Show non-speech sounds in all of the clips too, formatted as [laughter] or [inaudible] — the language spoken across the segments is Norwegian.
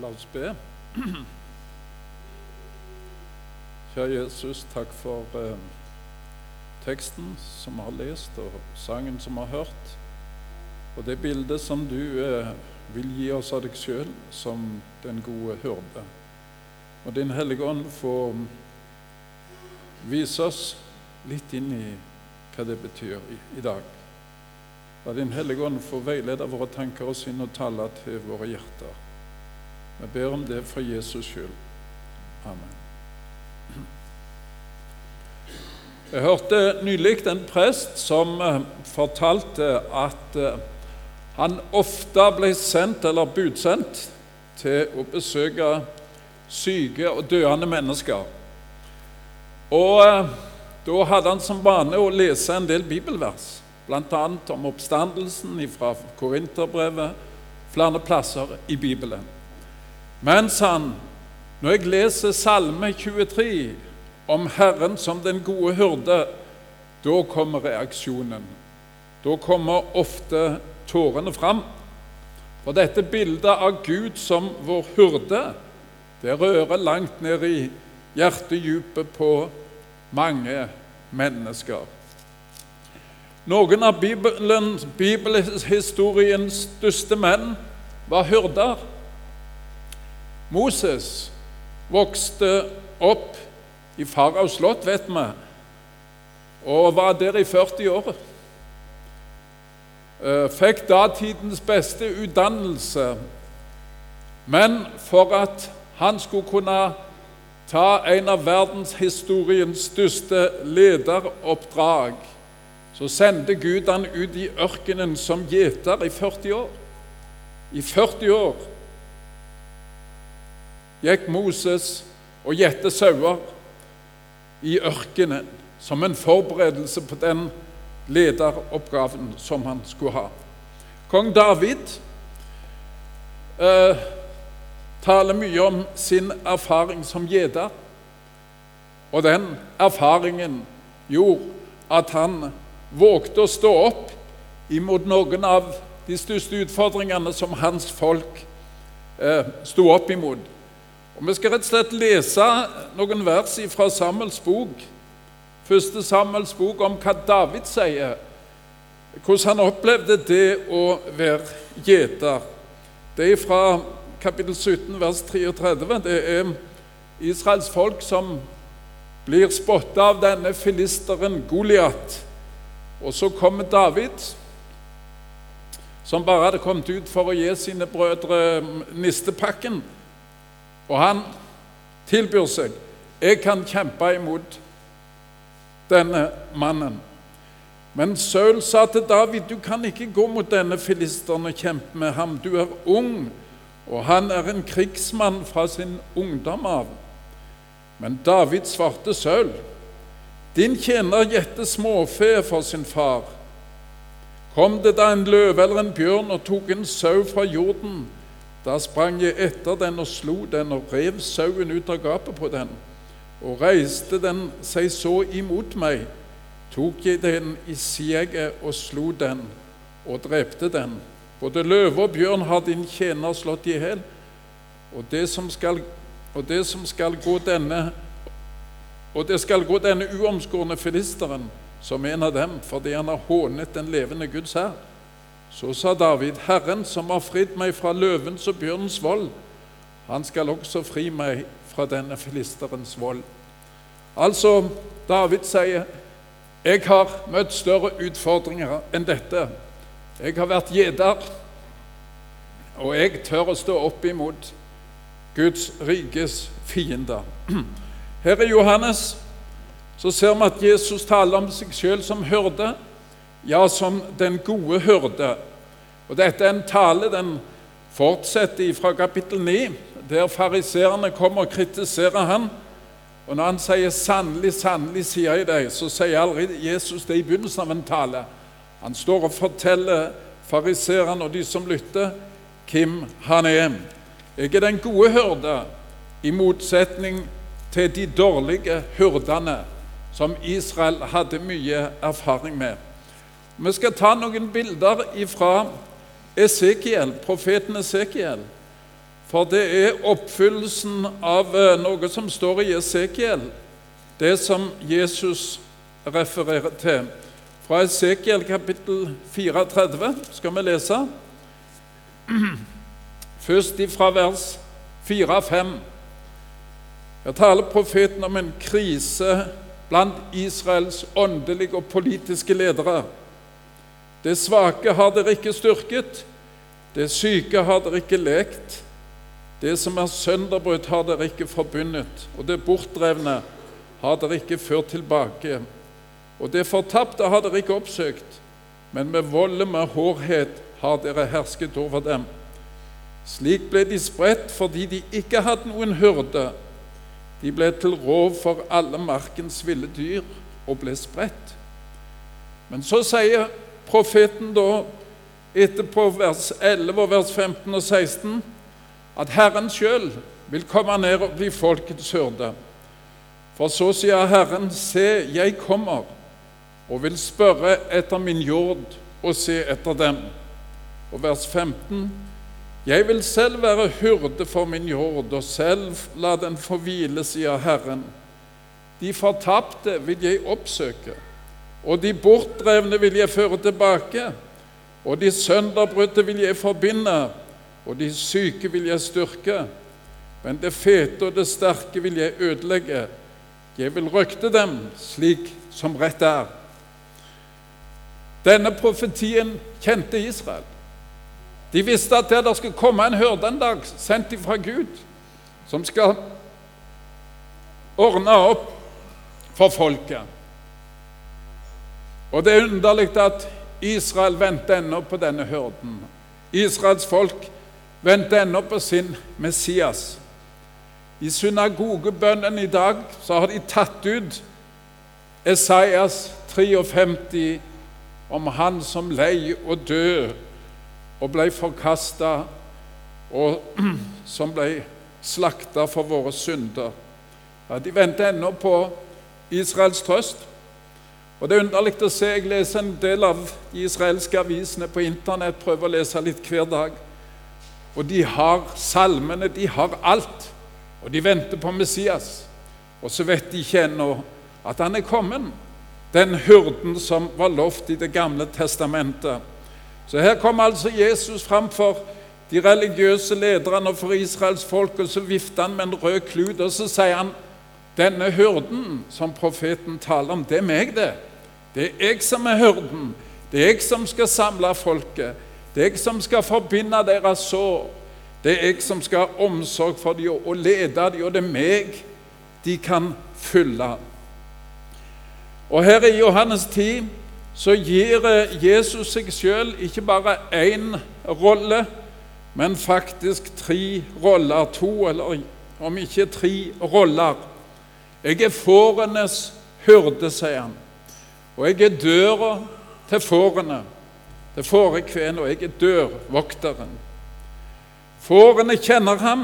La oss be. Kjære Jesus, takk for eh, teksten som vi har lest, og sangen som vi har hørt, og det bildet som du eh, vil gi oss av deg sjøl som den gode hyrde. Og Din Hellige Ånd får vise oss litt inn i hva det betyr i, i dag. La Din Hellige Ånd få veilede våre tanker og sinn og taler til våre hjerter. Vi ber om det for Jesus skyld. Amen. Jeg hørte nylig en prest som eh, fortalte at eh, han ofte ble sendt eller budsendt til å besøke syke og døende mennesker. Og eh, da hadde han som vane å lese en del bibelvers, bl.a. om oppstandelsen fra Korinterbrevet, flere plasser i Bibelen. Men, sa han, når jeg leser Salme 23 om Herren som den gode hyrde, da kommer reaksjonen. Da kommer ofte tårene fram. For dette bildet av Gud som vår hyrde, det rører langt ned i hjertedypet på mange mennesker. Noen av Bibelen, bibelhistoriens største menn var hyrder. Moses vokste opp i faraos slott, vet vi, og var der i 40 år. Eh, fikk datidens beste utdannelse, men for at han skulle kunne ta en av verdenshistoriens største lederoppdrag, så sendte Gud han ut i ørkenen som gjeter i 40 år. I 40 år gikk Moses og gjette sauer i ørkenen som en forberedelse på den lederoppgaven som han skulle ha. Kong David eh, taler mye om sin erfaring som gjeter. Og den erfaringen gjorde at han vågte å stå opp imot noen av de største utfordringene som hans folk eh, sto opp imot. Og Vi skal rett og slett lese noen vers fra Samuels bok, første Samuels bok, om hva David sier, hvordan han opplevde det å være gjeter. Det er fra kapittel 17, vers 33. Det er Israels folk som blir spotta av denne filisteren Goliat. Og så kommer David, som bare hadde kommet ut for å gi sine brødre nistepakken. Og han tilbyr seg. Jeg kan kjempe imot denne mannen. Men Saul sa til David, du kan ikke gå mot denne filisteren og kjempe med ham. Du er ung, og han er en krigsmann fra sin ungdom av. Men David svarte Saul, din tjener gjette småfe for sin far. Kom det da en løve eller en bjørn og tok en sau fra jorden, da sprang jeg etter den og slo den og rev sauen ut av gapet på den. Og reiste den seg så imot meg, tok jeg den i sieget og slo den og drepte den. Både løve og bjørn har din tjener slått i hjel, og det skal, og det som skal gå denne og det skal gå denne uomskårne filisteren som en av dem, fordi han har hånet den levende Guds hær. Så sa David, Herren som har fridd meg fra løvens og bjørnens vold, han skal også fri meg fra denne filisterens vold. Altså, David sier, jeg har møtt større utfordringer enn dette. Jeg har vært gjeter, og jeg tør å stå opp imot Guds rikes fiender. [clears throat] Her i Johannes så ser vi at Jesus taler om seg selv som hyrde ja, som den gode hyrde. Og Dette er en tale den fortsetter fra kapittel 9, der fariseerne kommer og kritiserer han. Og Når han sier 'sannelig, sannelig, sier jeg deg', så sier aldri Jesus det i begynnelsen av en tale. Han står og forteller fariseerne og de som lytter, hvem han er. Jeg er den gode hyrde, i motsetning til de dårlige hyrdene som Israel hadde mye erfaring med. Vi skal ta noen bilder fra Esekiel, profeten Esekiel. For det er oppfyllelsen av eh, noe som står i Esekiel, det som Jesus refererer til. Fra Esekiel kapittel 34 skal vi lese. [clears throat] Først fra vers 4-5. Her taler profeten om en krise blant Israels åndelige og politiske ledere. Det svake har dere ikke styrket, det syke har dere ikke lekt. Det som er sønderbrutt, har dere ikke forbundet, og det bortdrevne har dere ikke ført tilbake. Og det fortapte har dere ikke oppsøkt, men med vold og med hårhet har dere hersket over dem. Slik ble de spredt fordi de ikke hadde noen hyrde. De ble til rov for alle markens ville dyr og ble spredt. Men så sier profeten da etterpå vers 11 og vers 15 og 16 at Herren sjøl vil komme ned og bli folkets hyrde. For så sier Herren, se, jeg kommer og vil spørre etter min jord og se etter dem. Og vers 15. Jeg vil selv være hyrde for min jord, og selv la den få hvile, sier Herren. De fortapte vil jeg oppsøke, og de bortdrevne vil jeg føre tilbake, og de sønderbrutte vil jeg forbinde, og de syke vil jeg styrke. Men det fete og det sterke vil jeg ødelegge. Jeg vil røkte dem slik som rett er. Denne profetien kjente Israel. De visste at det skulle komme en hyrde en dag, sendt fra Gud, som skal ordne opp for folket. Og det er underlig at Israel venter ennå på denne hyrden. Israels folk venter ennå på sin Messias. I synagogebønnen i dag så har de tatt ut Esaias 53 om han som lei og død og ble forkasta, og [clears throat] som ble slakta for våre synder. Ja, de venter ennå på Israels trøst. Og Det er underlig å se. Jeg leser en del av de israelske avisene på Internett, prøver å lese litt hver dag. Og de har salmene, de har alt. Og de venter på Messias. Og så vet de ikke ennå at han er kommet, den hurden som var lovt i Det gamle testamentet. Så her kommer altså Jesus framfor de religiøse lederne og for Israels folk, og så vifter han med en rød klut, og så sier han denne hurden som profeten taler om, det er meg, det. Det er jeg som er hyrden. Det er jeg som skal samle folket. Det er jeg som skal forbinde deres sår. Det er jeg som skal ha omsorg for dem og lede dem, og det er meg de kan fylle. Og her i Johannes 10 så gir Jesus seg sjøl ikke bare én rolle, men faktisk tre roller. To, eller om ikke tre roller. Jeg er fårenes hyrde, sier han. Og jeg er døra til fårene, til fårekven, og jeg er dørvokteren. Fårene kjenner ham,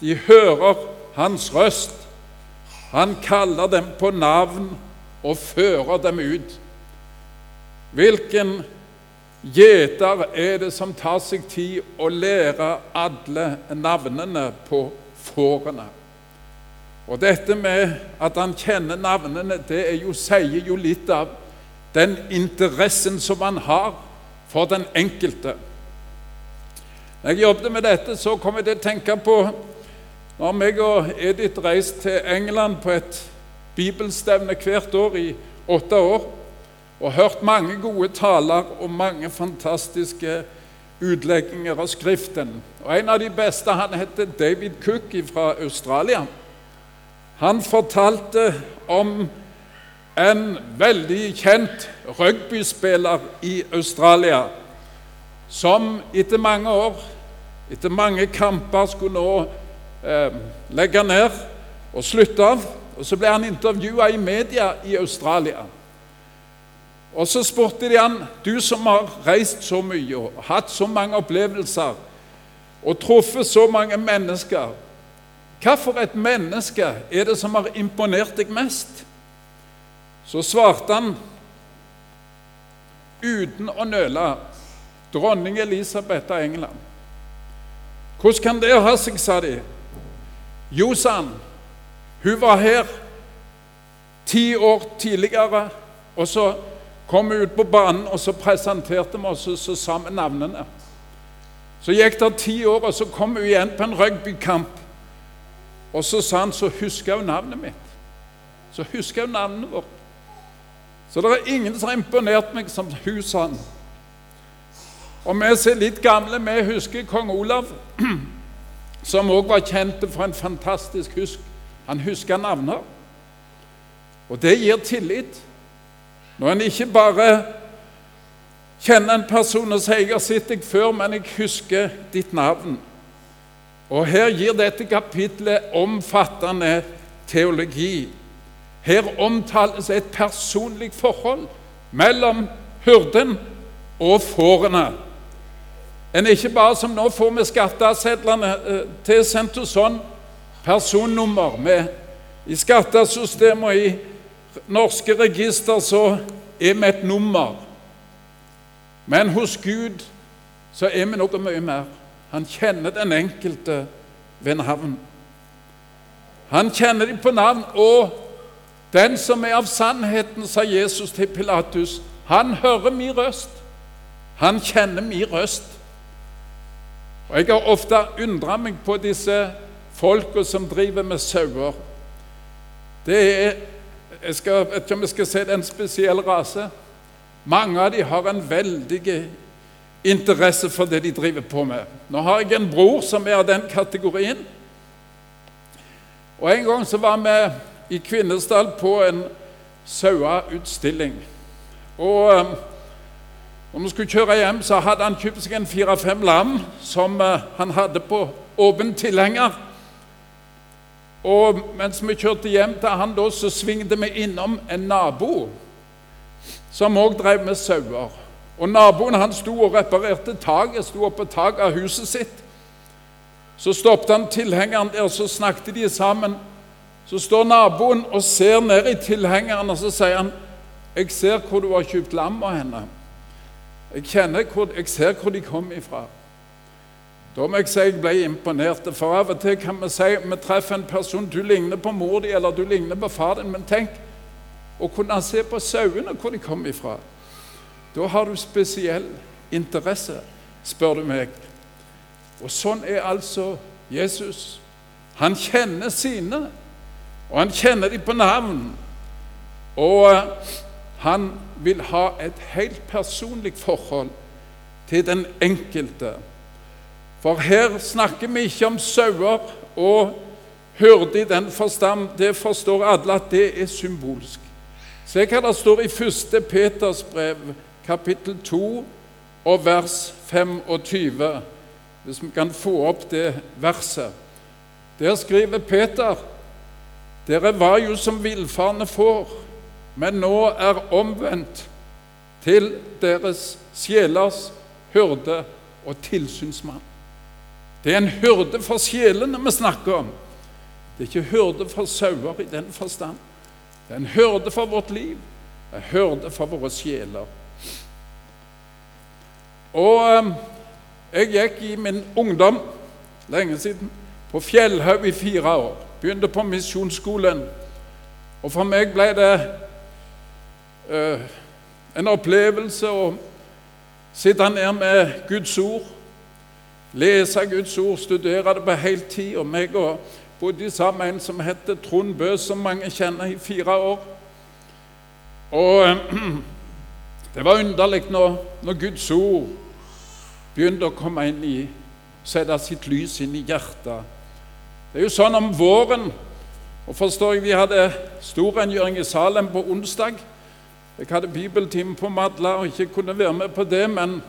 de hører hans røst. Han kaller dem på navn og fører dem ut. Hvilken gjeter er det som tar seg tid å lære alle navnene på fårene? Og dette med at han kjenner navnene, det jo, sier jo litt av den interessen som han har for den enkelte. Når jeg jobbet med dette, så kom jeg til å tenke på når meg og Edith reiste til England på et bibelstevne hvert år i åtte år og hørt mange gode taler og mange fantastiske utlegginger av Skriften. Og En av de beste han heter David Cook fra Australia. Han fortalte om en veldig kjent rugbyspiller i Australia som etter mange år, etter mange kamper, skulle nå eh, legge ned og slutte av. Og Så ble han intervjua i media i Australia. Og så spurte de han, du som har reist så mye og hatt så mange opplevelser og truffet så mange mennesker, hvilket et menneske er det som har imponert deg mest? Så svarte han uten å nøle dronning Elisabeth av England. Hvordan kan det ha seg, sa de. Jo, sa han, hun var her ti år tidligere, og så kom vi ut på banen, og så presenterte vi oss, og så sa vi navnene. Så gikk det ti år, og så kom hun igjen på en rugbykamp. Og så sa han så husker hun navnet mitt. Så husker hun navnet vårt. Så det er ingen som har imponert meg som hun, sa han. Og vi som er litt gamle, vi husker kong Olav, [clears throat] som òg var kjent for en fantastisk husk. Han husker navner. Og det gir tillit. Når en ikke bare kjenner en person og sier 'jeg har sett deg før, men jeg husker ditt navn'. Og Her gir dette kapitlet omfattende teologi. Her omtales et personlig forhold mellom hyrden og fårene. En ikke bare som nå får vi skattesedlene til, tilsendt hos sånn personnummer. Med, I skattesystemet og i norske register så er vi et nummer. Men hos Gud så er vi noe mye mer. Han kjenner den enkelte ved navn. Han kjenner dem på navn, og den som er av sannheten, sa Jesus til Pilatus, han hører min røst. Han kjenner min røst. Og Jeg har ofte undra meg på disse folka som driver med sauer. Det er jeg vet ikke om jeg skal si det er en spesiell rase. Mange av dem har en veldig interesse for det de driver på med. Nå har jeg en bror som er av den kategorien. Og En gang så var vi i Kvinesdal på en saueutstilling. Og um, når vi skulle kjøre hjem, så hadde han kjøpt seg en fire-fem lam som uh, han hadde på åpen tilhenger. Og mens vi kjørte hjem til han da, så svingte vi innom en nabo som òg drev med sauer. Og Naboen han sto og reparerte taket, sto oppe på taket av huset sitt. Så stoppet han tilhengeren der, så snakket de sammen. Så står naboen og ser ned i tilhengeren, og så sier han, 'Jeg ser hvor du har kjøpt lam av henne.' Jeg, kjenner hvor, jeg ser hvor de kom ifra. Da må jeg si jeg ble imponert. For av og til kan vi si vi treffer en person du ligner på mor di eller du ligner på far din. Men tenk å kunne se på sauene hvor de kom ifra. Da har du spesiell interesse, spør du meg. Og sånn er altså Jesus. Han kjenner sine, og han kjenner dem på navn. Og eh, han vil ha et helt personlig forhold til den enkelte. For her snakker vi ikke om sauer og hyrde i den forstand. Det forstår alle at det er symbolsk. Se hva det står i 1. Peters brev, kapittel 2 og vers 25, hvis vi kan få opp det verset. Der skriver Peter dere var jo som villfarne får, men nå er omvendt til deres sjelers hyrde og tilsynsmann. Det er en hyrde for sjelene vi snakker om. Det er ikke hyrde for sauer i den forstand. Det er en hyrde for vårt liv, en hyrde for våre sjeler. Og ehm, jeg gikk i min ungdom, lenge siden, på Fjellhaug i fire år. Begynte på misjonsskolen. Og for meg ble det uh, en opplevelse å sitte ned med Guds ord lese Guds ord, studere det på heltid. Og meg og bodde sammen med en som heter Trond Bø, som mange kjenner, i fire år. Og det var underlig når, når Guds ord begynte å komme inn i Sette sitt lys inn i hjertet. Det er jo sånn om våren og forstår jeg, Vi hadde storrengjøring i Salem på onsdag. Jeg hadde bibeltime på Madla og ikke kunne være med på det, men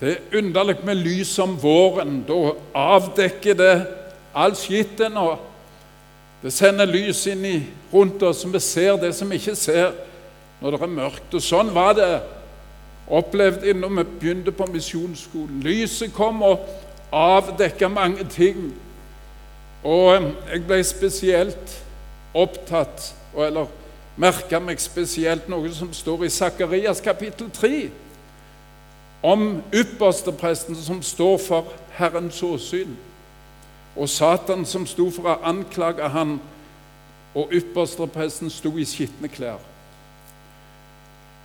det er underlig med lys om våren. Da avdekker det all skitten, og det sender lys inn i, rundt oss, så vi ser det som vi ikke ser når det er mørkt. Og sånn var det opplevd når vi begynte på misjonsskolen. Lyset kom og avdekka mange ting. Og jeg ble spesielt opptatt, eller merka meg spesielt noe som står i Sakarias kapittel 3 om ypperstepresten som står for Herrens åsyn, og Satan som sto for å anklage han, og ypperstepresten sto i skitne klær.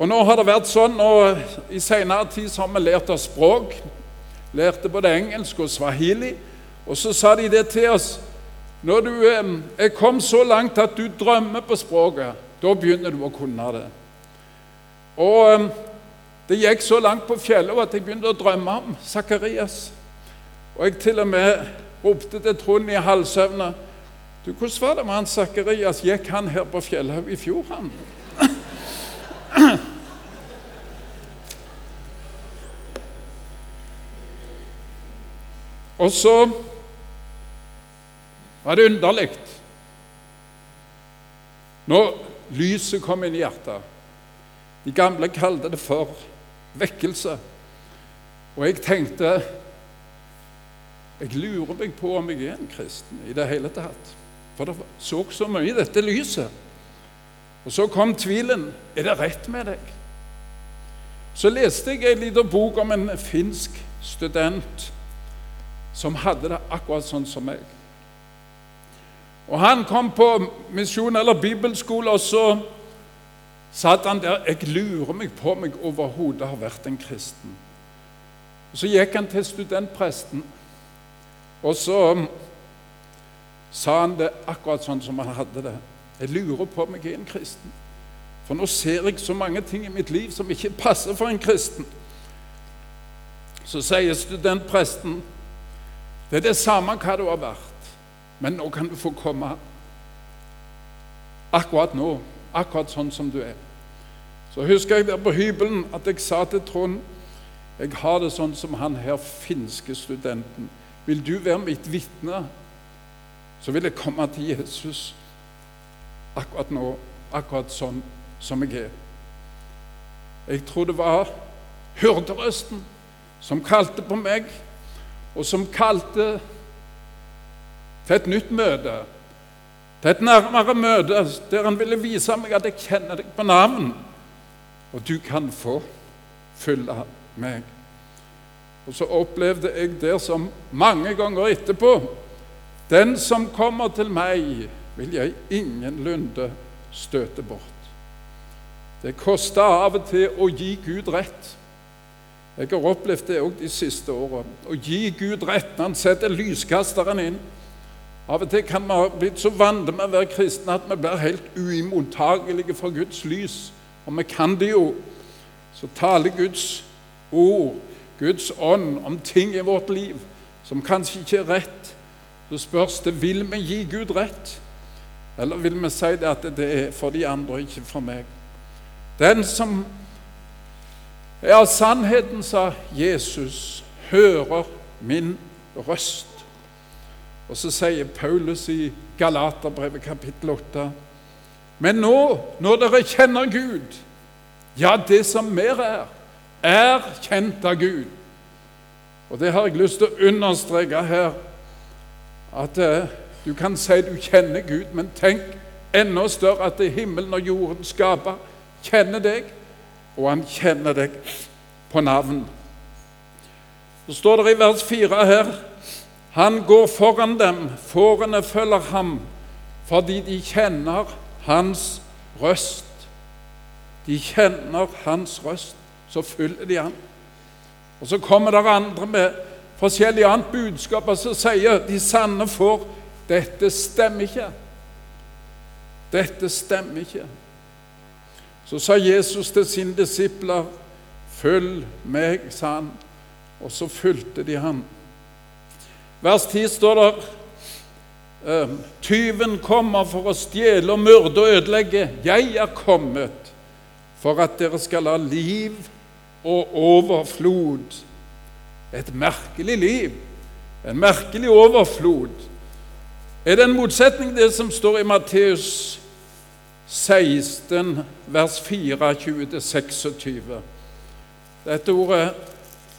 Og nå har det vært sånn, og I senere tid så har vi lært oss språk. Lærte både engelsk og swahili. Og så sa de det til oss Når du er kommet så langt at du drømmer på språket, da begynner du å kunne det. Og det gikk så langt på fjellet at jeg begynte å drømme om Sakarias. Og jeg til og med ropte til Trond i halvsøvne Du, hvordan var det med han Sakarias? Gikk han her på Fjellhaug i fjor, han? [clears throat] Og så var det underlig når lyset kom inn i hjertet. De gamle kalte det for vekkelse. Og jeg tenkte Jeg lurer meg på om jeg er en kristen i det hele tatt. For det så så mye i dette lyset. Og så kom tvilen. Er det rett med deg? Så leste jeg en liten bok om en finsk student som hadde det akkurat sånn som meg. Og Han kom på misjon eller bibelskole, og så satt han der Jeg lurer meg på om jeg overhodet har vært en kristen. Og Så gikk han til studentpresten, og så sa han det akkurat sånn som han hadde det. Jeg lurer på om jeg er en kristen. For nå ser jeg så mange ting i mitt liv som ikke passer for en kristen. Så sier studentpresten det er det samme hva du har vært, men nå kan du få komme akkurat nå, akkurat sånn som du er. Så husker jeg der på hybelen at jeg sa til Trond jeg har det sånn som han her finske studenten. Vil du være mitt vitne, så vil jeg komme til Jesus akkurat nå, akkurat sånn som jeg er. Jeg tror det var hurderøsten som kalte på meg og som kalte til et nytt møte, til et nærmere møte, der han ville vise meg at jeg kjenner deg på navn, og du kan få følge meg. Og så opplevde jeg det som mange ganger etterpå Den som kommer til meg, vil jeg ingenlunde støte bort. Det koster av og til å gi Gud rett. Jeg har opplevd det òg de siste åra. Å gi Gud rett når han setter lyskasteren inn. Av og til kan vi ha blitt så vant med å være kristne at vi blir helt uimottagelige for Guds lys. Og vi kan det jo. Så taler Guds ord, Guds ånd, om ting i vårt liv som kanskje ikke er rett. Så spørs det vil vi gi Gud rett, eller vil vi si det at det er for de andre, ikke for meg. Den som ja, sannheten, sa Jesus, hører min røst. Og så sier Paulus i Galaterbrevet kapittel 8.: Men nå, når dere kjenner Gud, ja, det som mer er, er kjent av Gud. Og det har jeg lyst til å understreke her, at eh, du kan si du kjenner Gud, men tenk enda større at det himmelen og jorden skaper, kjenner deg og han kjenner deg på navn. Så står det i vers 4 her Han går foran dem, fårene følger ham, fordi de kjenner hans røst. De kjenner hans røst, så følger de han. Og Så kommer det andre med forskjellig annet budskap, og så sier de sanne får dette stemmer ikke. Dette stemmer ikke. Så sa Jesus til sine disipler, 'Følg meg', sa han, og så fulgte de ham. Vers 10 står der ehm, Tyven kommer for å stjele og myrde og ødelegge. Jeg er kommet for at dere skal ha liv og overflod. Et merkelig liv, en merkelig overflod. Er det en motsetning, det som står i Matteus 16, vers 24-26. Dette ordet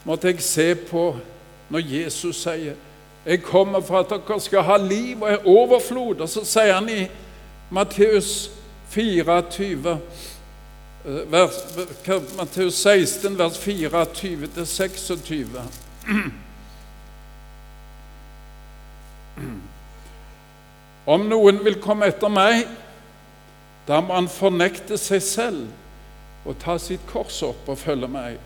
måtte jeg se på når Jesus sier 'Jeg kommer for at dere skal ha liv og overflod'. Og så sier han i Matteus 24 eh, vers, Matteus 16, vers 24-26. Om noen vil komme etter meg, da må han fornekte seg selv og ta sitt kors opp og følge meg.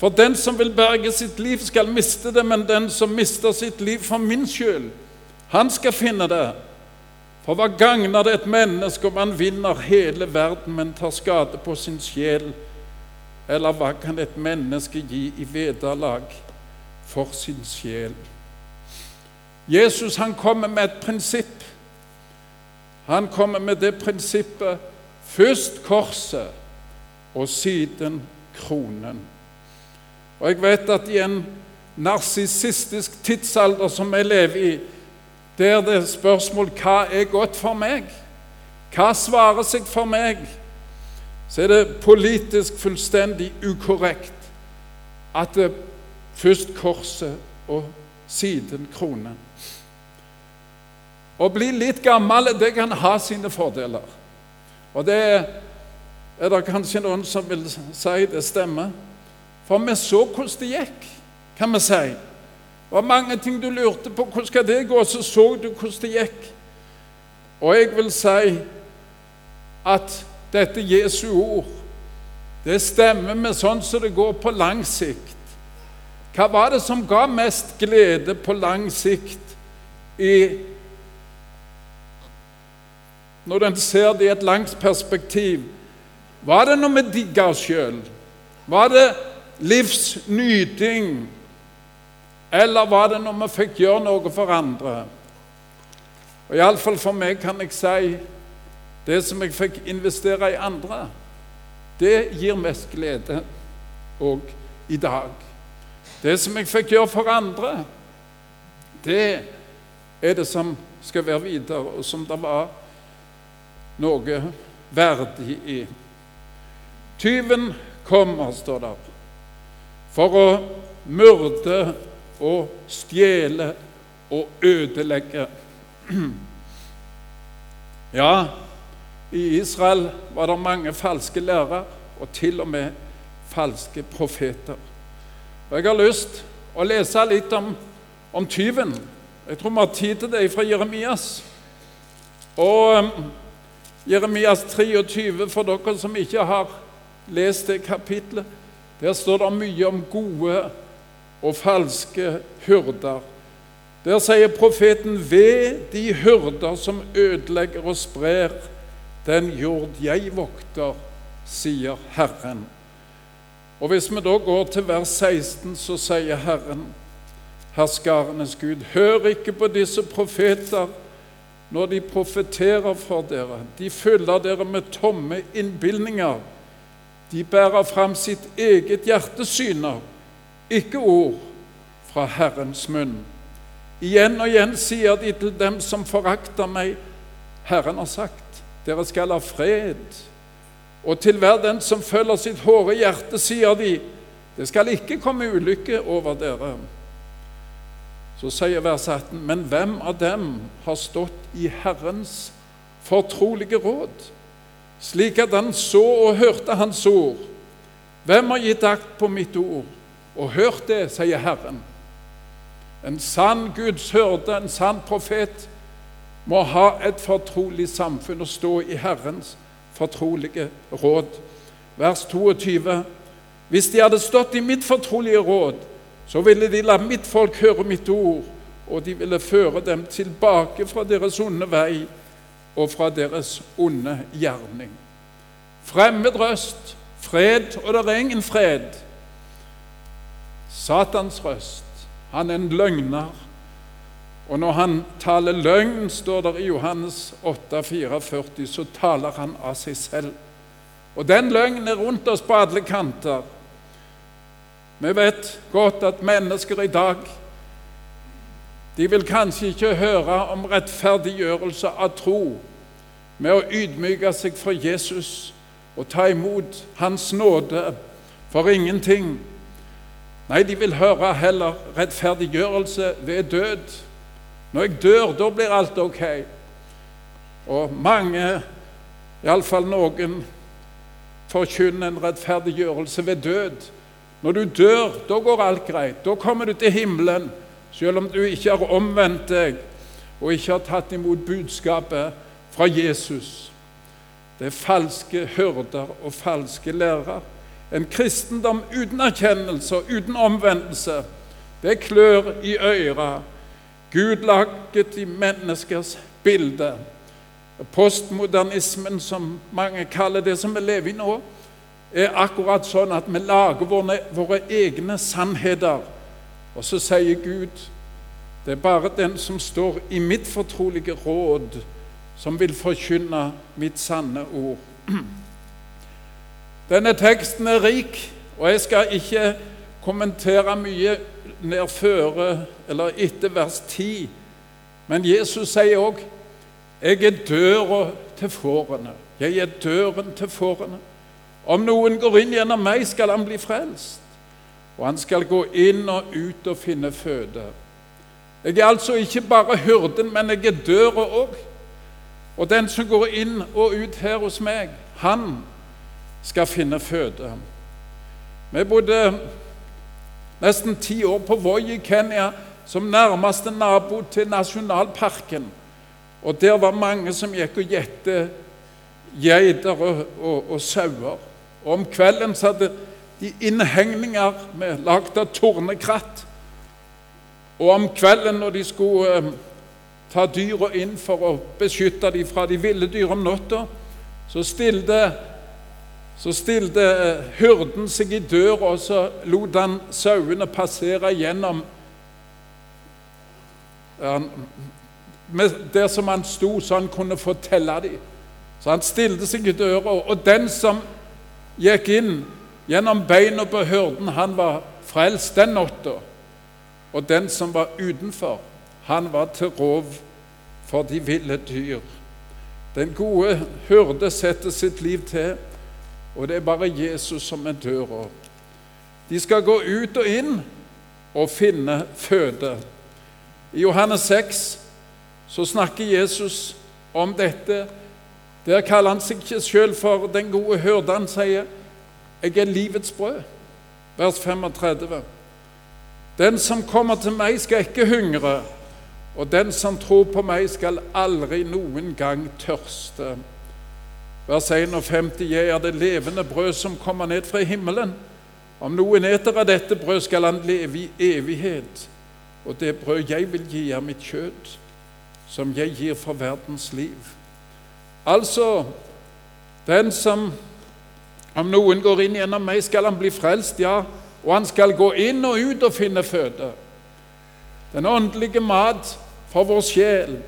For den som vil berge sitt liv, skal miste det, men den som mister sitt liv for min skyld, han skal finne det. For hva gagner det et menneske om han vinner hele verden, men tar skade på sin sjel? Eller hva kan et menneske gi i vederlag for sin sjel? Jesus han kommer med et prinsipp. Han kommer med det prinsippet først korset og siden kronen. Og jeg vet at i en narsissistisk tidsalder som vi lever i, der det er spørsmål hva er godt for meg, hva svarer seg for meg, så er det politisk fullstendig ukorrekt at det først korset og siden kronen. Å bli litt gammel det kan ha sine fordeler. Og det er det kanskje noen som vil si det stemmer. For vi så hvordan det gikk, kan vi si. Det var mange ting du lurte på. Hvordan skal det gå? Så så du hvordan det gikk. Og jeg vil si at dette Jesu ord, det stemmer med sånn som det går på lang sikt. Hva var det som ga mest glede på lang sikt i når en ser det i et langt perspektiv. Var det når vi digga oss sjøl? Var det livsnyting? Eller var det når vi fikk gjøre noe for andre? Og Iallfall for meg kan jeg si det som jeg fikk investere i andre, det gir mest glede òg i dag. Det som jeg fikk gjøre for andre, det er det som skal være videre, og som det var noe verdig i. Tyven kommer, står der, for å myrde og stjele og ødelegge. [clears throat] Ja, i Israel var det mange falske lærere, og til og med falske profeter. Og Jeg har lyst å lese litt om, om tyven. Jeg tror vi har tid til det fra Jeremias. Og Jeremias 23, for dere som ikke har lest det kapitlet, der står det mye om gode og falske hyrder. Der sier profeten ved de hyrder som ødelegger og sprer den jord jeg vokter, sier Herren. Og Hvis vi da går til vers 16, så sier Herren, herskarenes Gud, hør ikke på disse profeter når de profeterer for dere. De fyller dere med tomme innbilninger. De bærer fram sitt eget hjertesyner, ikke ord fra Herrens munn. Igjen og igjen sier de til dem som forakter meg, Herren har sagt, dere skal ha fred. Og til hver den som følger sitt hårde hjerte, sier de, det skal ikke komme ulykke over dere. Så sier vers 18.: Men hvem av dem har stått i Herrens fortrolige råd, slik at han så og hørte Hans ord? Hvem har gitt akt på mitt ord og hørt det, sier Herren. En sann Guds hørde, en sann profet, må ha et fortrolig samfunn og stå i Herrens fortrolige råd. Vers 22. Hvis de hadde stått i mitt fortrolige råd, så ville de la mitt folk høre mitt ord, og de ville føre dem tilbake fra deres onde vei og fra deres onde gjerning. Fremmed røst, fred, og det er ingen fred. Satans røst, han er en løgner. Og når han taler løgn, står det i Johannes 8, 44, så taler han av seg selv. Og den løgnen er rundt oss på alle kanter. Vi vet godt at mennesker i dag de vil kanskje ikke høre om rettferdiggjørelse av tro med å ydmyke seg for Jesus og ta imot Hans nåde for ingenting. Nei, de vil høre heller rettferdiggjørelse ved død. Når jeg dør, da blir alt ok. Og mange, iallfall noen, forkynner en rettferdiggjørelse ved død. Når du dør, da går alt greit. Da kommer du til himmelen, selv om du ikke har omvendt deg og ikke har tatt imot budskapet fra Jesus. Det er falske hyrder og falske lærere. En kristendom uten erkjennelse og uten omvendelse, det klør i øra. Gud laget i menneskers bilde. Postmodernismen, som mange kaller det som vi lever i nå, er akkurat sånn at vi lager våre, våre egne sannheter. Og så sier Gud det er bare den som står i mitt fortrolige råd, som vil forkynne mitt sanne ord. Denne teksten er rik, og jeg skal ikke kommentere mye ned føre eller etter vers 10. Men Jesus sier òg 'Jeg er døra til fårene'. Jeg er døren til fårene. Om noen går inn gjennom meg, skal han bli frelst. Og han skal gå inn og ut og finne føde. Jeg er altså ikke bare hyrden, men jeg er døra òg. Og den som går inn og ut her hos meg, han skal finne føde. Vi bodde nesten ti år på Voi i Kenya, som nærmeste nabo til nasjonalparken. Og der var mange som gikk og gjette geiter og, og, og sauer. Og om kvelden så hadde de innhegninger med lagd av tornekratt. Og om kvelden når de skulle eh, ta dyra inn for å beskytte dem fra de ville dyr om natta, så stilte, så stilte eh, hyrden seg i døra, og så lot han sauene passere gjennom der som han sto, så han kunne fortelle dem. Så han stilte seg i døra, og den som gikk inn gjennom beina på hyrden, han var frelst den natta. Og den som var utenfor, han var til rov for de ville dyr. Den gode hyrde setter sitt liv til, og det er bare Jesus som er døra. De skal gå ut og inn og finne føde. I Johannes 6 så snakker Jesus om dette. Der kaller han seg ikke sjøl for den gode hyrde. Han sier, 'Jeg er livets brød', vers 35. Den som kommer til meg, skal ikke hungre, og den som tror på meg, skal aldri noen gang tørste. Vers 51. Jeg er det levende brød som kommer ned fra himmelen. Om noen eter av dette brød, skal han leve i evighet. Og det brød jeg vil gi, er mitt kjøtt, som jeg gir for verdens liv. Altså, den som Om noen går inn gjennom meg, skal han bli frelst, ja, og han skal gå inn og ut og finne føde. Den åndelige mat for vår sjel,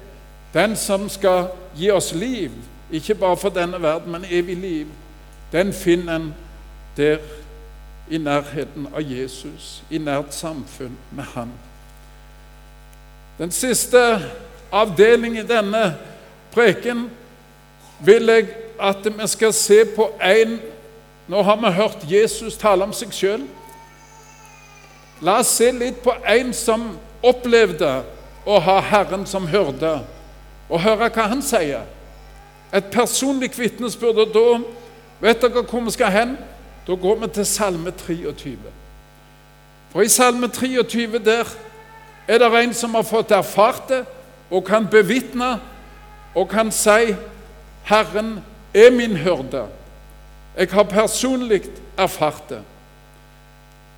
den som skal gi oss liv, ikke bare for denne verden, men evig liv, den finner en der i nærheten av Jesus, i nært samfunn med Han. Den siste avdelingen i denne preken vil jeg at vi skal se på en Nå har vi hørt Jesus tale om seg sjøl. La oss se litt på en som opplevde å ha Herren som hyrde, og høre hva han sier. Et personlig vitnesbyrd. Og da vet dere hvor vi skal hen? Da går vi til Salme 23. For i Salme 23 der er det en som har fått erfart det, og kan bevitne og kan si 'Herren er min hyrde'. Jeg har personlig erfart det.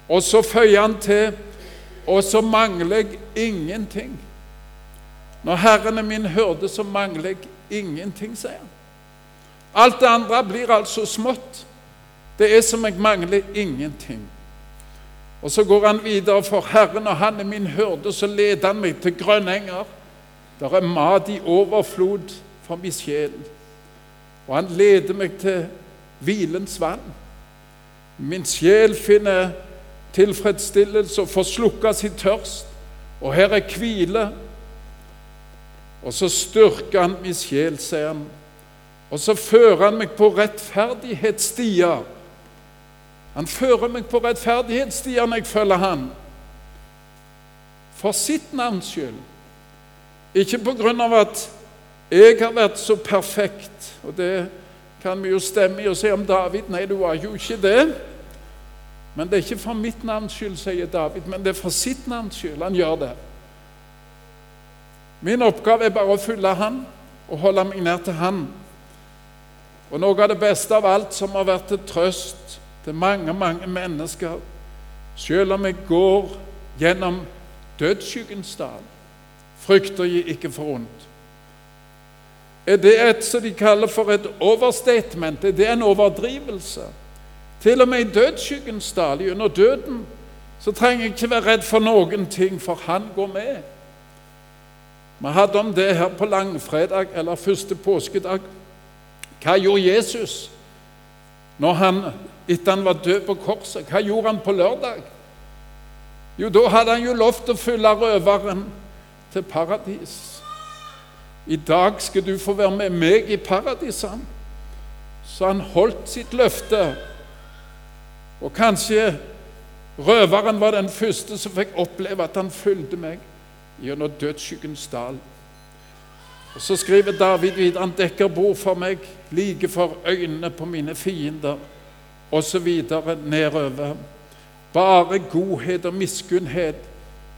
Og så føyer han til 'Og så mangler jeg ingenting'. Når Herren er min hyrde, så mangler jeg ingenting, sier han. Alt det andre blir altså smått. Det er som jeg mangler ingenting. Og så går han videre, for Herren og Han er min hyrde, så leder han meg til grønne enger. Der er mat i overflod for min sjel. Og han leder meg til hvilens vann. Min sjel finner tilfredsstillelse og får slukka sin tørst. Og her er hvile. Og så styrker han min sjel, sier han. Og så fører han meg på rettferdighetsstier han fører meg på rettferdighetsstier når jeg følger Han. For sitt navns skyld. Ikke på grunn av at jeg har vært så perfekt, og det kan vi jo stemme i og si om David nei, du var jo ikke det. Men det er ikke for mitt navns skyld, sier David, men det er for sitt navns skyld han gjør det. Min oppgave er bare å følge Han og holde meg nær til Han. Og noe av det beste av alt som har vært til trøst til mange, mange mennesker, selv om jeg går gjennom dødsskyggens dal, frykter jeg ikke for ondt. Er det et som de kaller for et overstatement? Er det en overdrivelse? Til og med i dødsskyggens dal, under døden, så trenger jeg ikke være redd for noen ting, for Han går med. Vi hadde om det her på langfredag eller første påskedag. Hva gjorde Jesus når han, etter han var død på korset? Hva gjorde han på lørdag? Jo, da hadde han jo lov til å følge røveren til paradis. I dag skal du få være med meg i paradiset. Så han holdt sitt løfte. Og kanskje røveren var den første som fikk oppleve at han fulgte meg gjennom dødsskyggens dal. Og Så skriver David videre han dekker bord for meg like for øynene på mine fiender, osv. nedover. Bare godhet og miskunnhet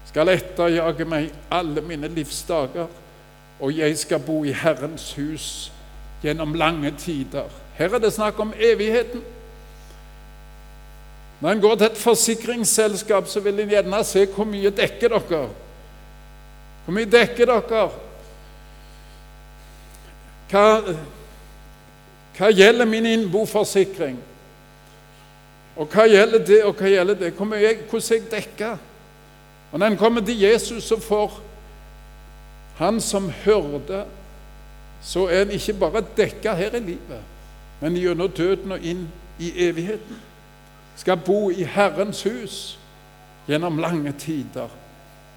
skal etterjage meg alle mine livsdager, og jeg skal bo i Herrens hus gjennom lange tider. Her er det snakk om evigheten. Når en går til et forsikringsselskap, så vil en gjerne se hvor mye dekker dere. Hvor mye dekker dere? Hva, hva gjelder min innboforsikring? Og hva gjelder det, og hva gjelder det? Hvordan jeg dekker? Og når en kommer til Jesus, så får han som hørte, så er en ikke bare dekka her i livet, men gjennom døden og inn i evigheten. Skal bo i Herrens hus gjennom lange tider.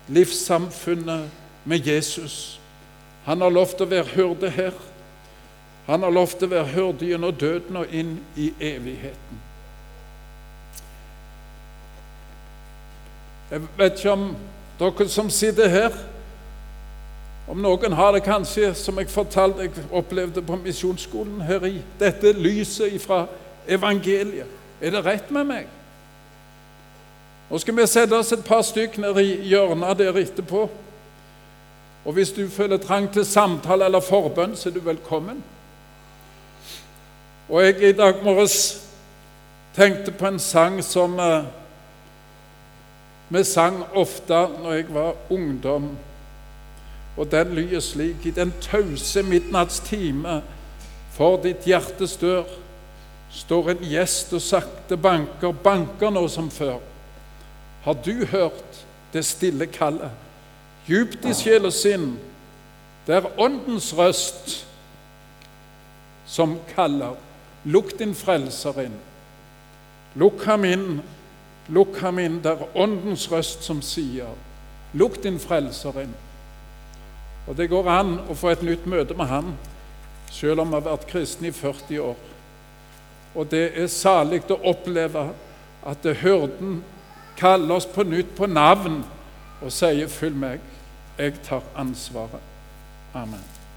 Livssamfunnet med Jesus. Han har lov til å være hyrde her. Han har lov til å være hyrde gjennom døden og inn i evigheten. Jeg vet ikke om dere som sitter her Om noen har det kanskje, som jeg fortalte jeg opplevde på misjonsskolen her i dette lyset fra evangeliet. Er det rett med meg? Nå skal vi sette oss et par stykker ned i hjørnet der etterpå. Og hvis du føler trang til samtale eller forbønn, så er du velkommen. Og jeg i dag morges tenkte på en sang som eh, vi sang ofte når jeg var ungdom. Og den lyder slik I den tause midnattstime for ditt hjertes dør står en gjest og sakte banker, banker nå som før. Har du hørt det stille kallet? djupt i sjel og sinn. Det er Åndens røst som kaller. Lukk din frelser inn. Lukk ham inn, lukk ham inn. Det er Åndens røst som sier, lukk din frelser inn. Og det går an å få et nytt møte med han, selv om vi har vært kristne i 40 år. Og det er salig å oppleve at hyrden kaller oss på nytt på navn og sier 'følg meg'. Jeg tar ansvaret. Amen.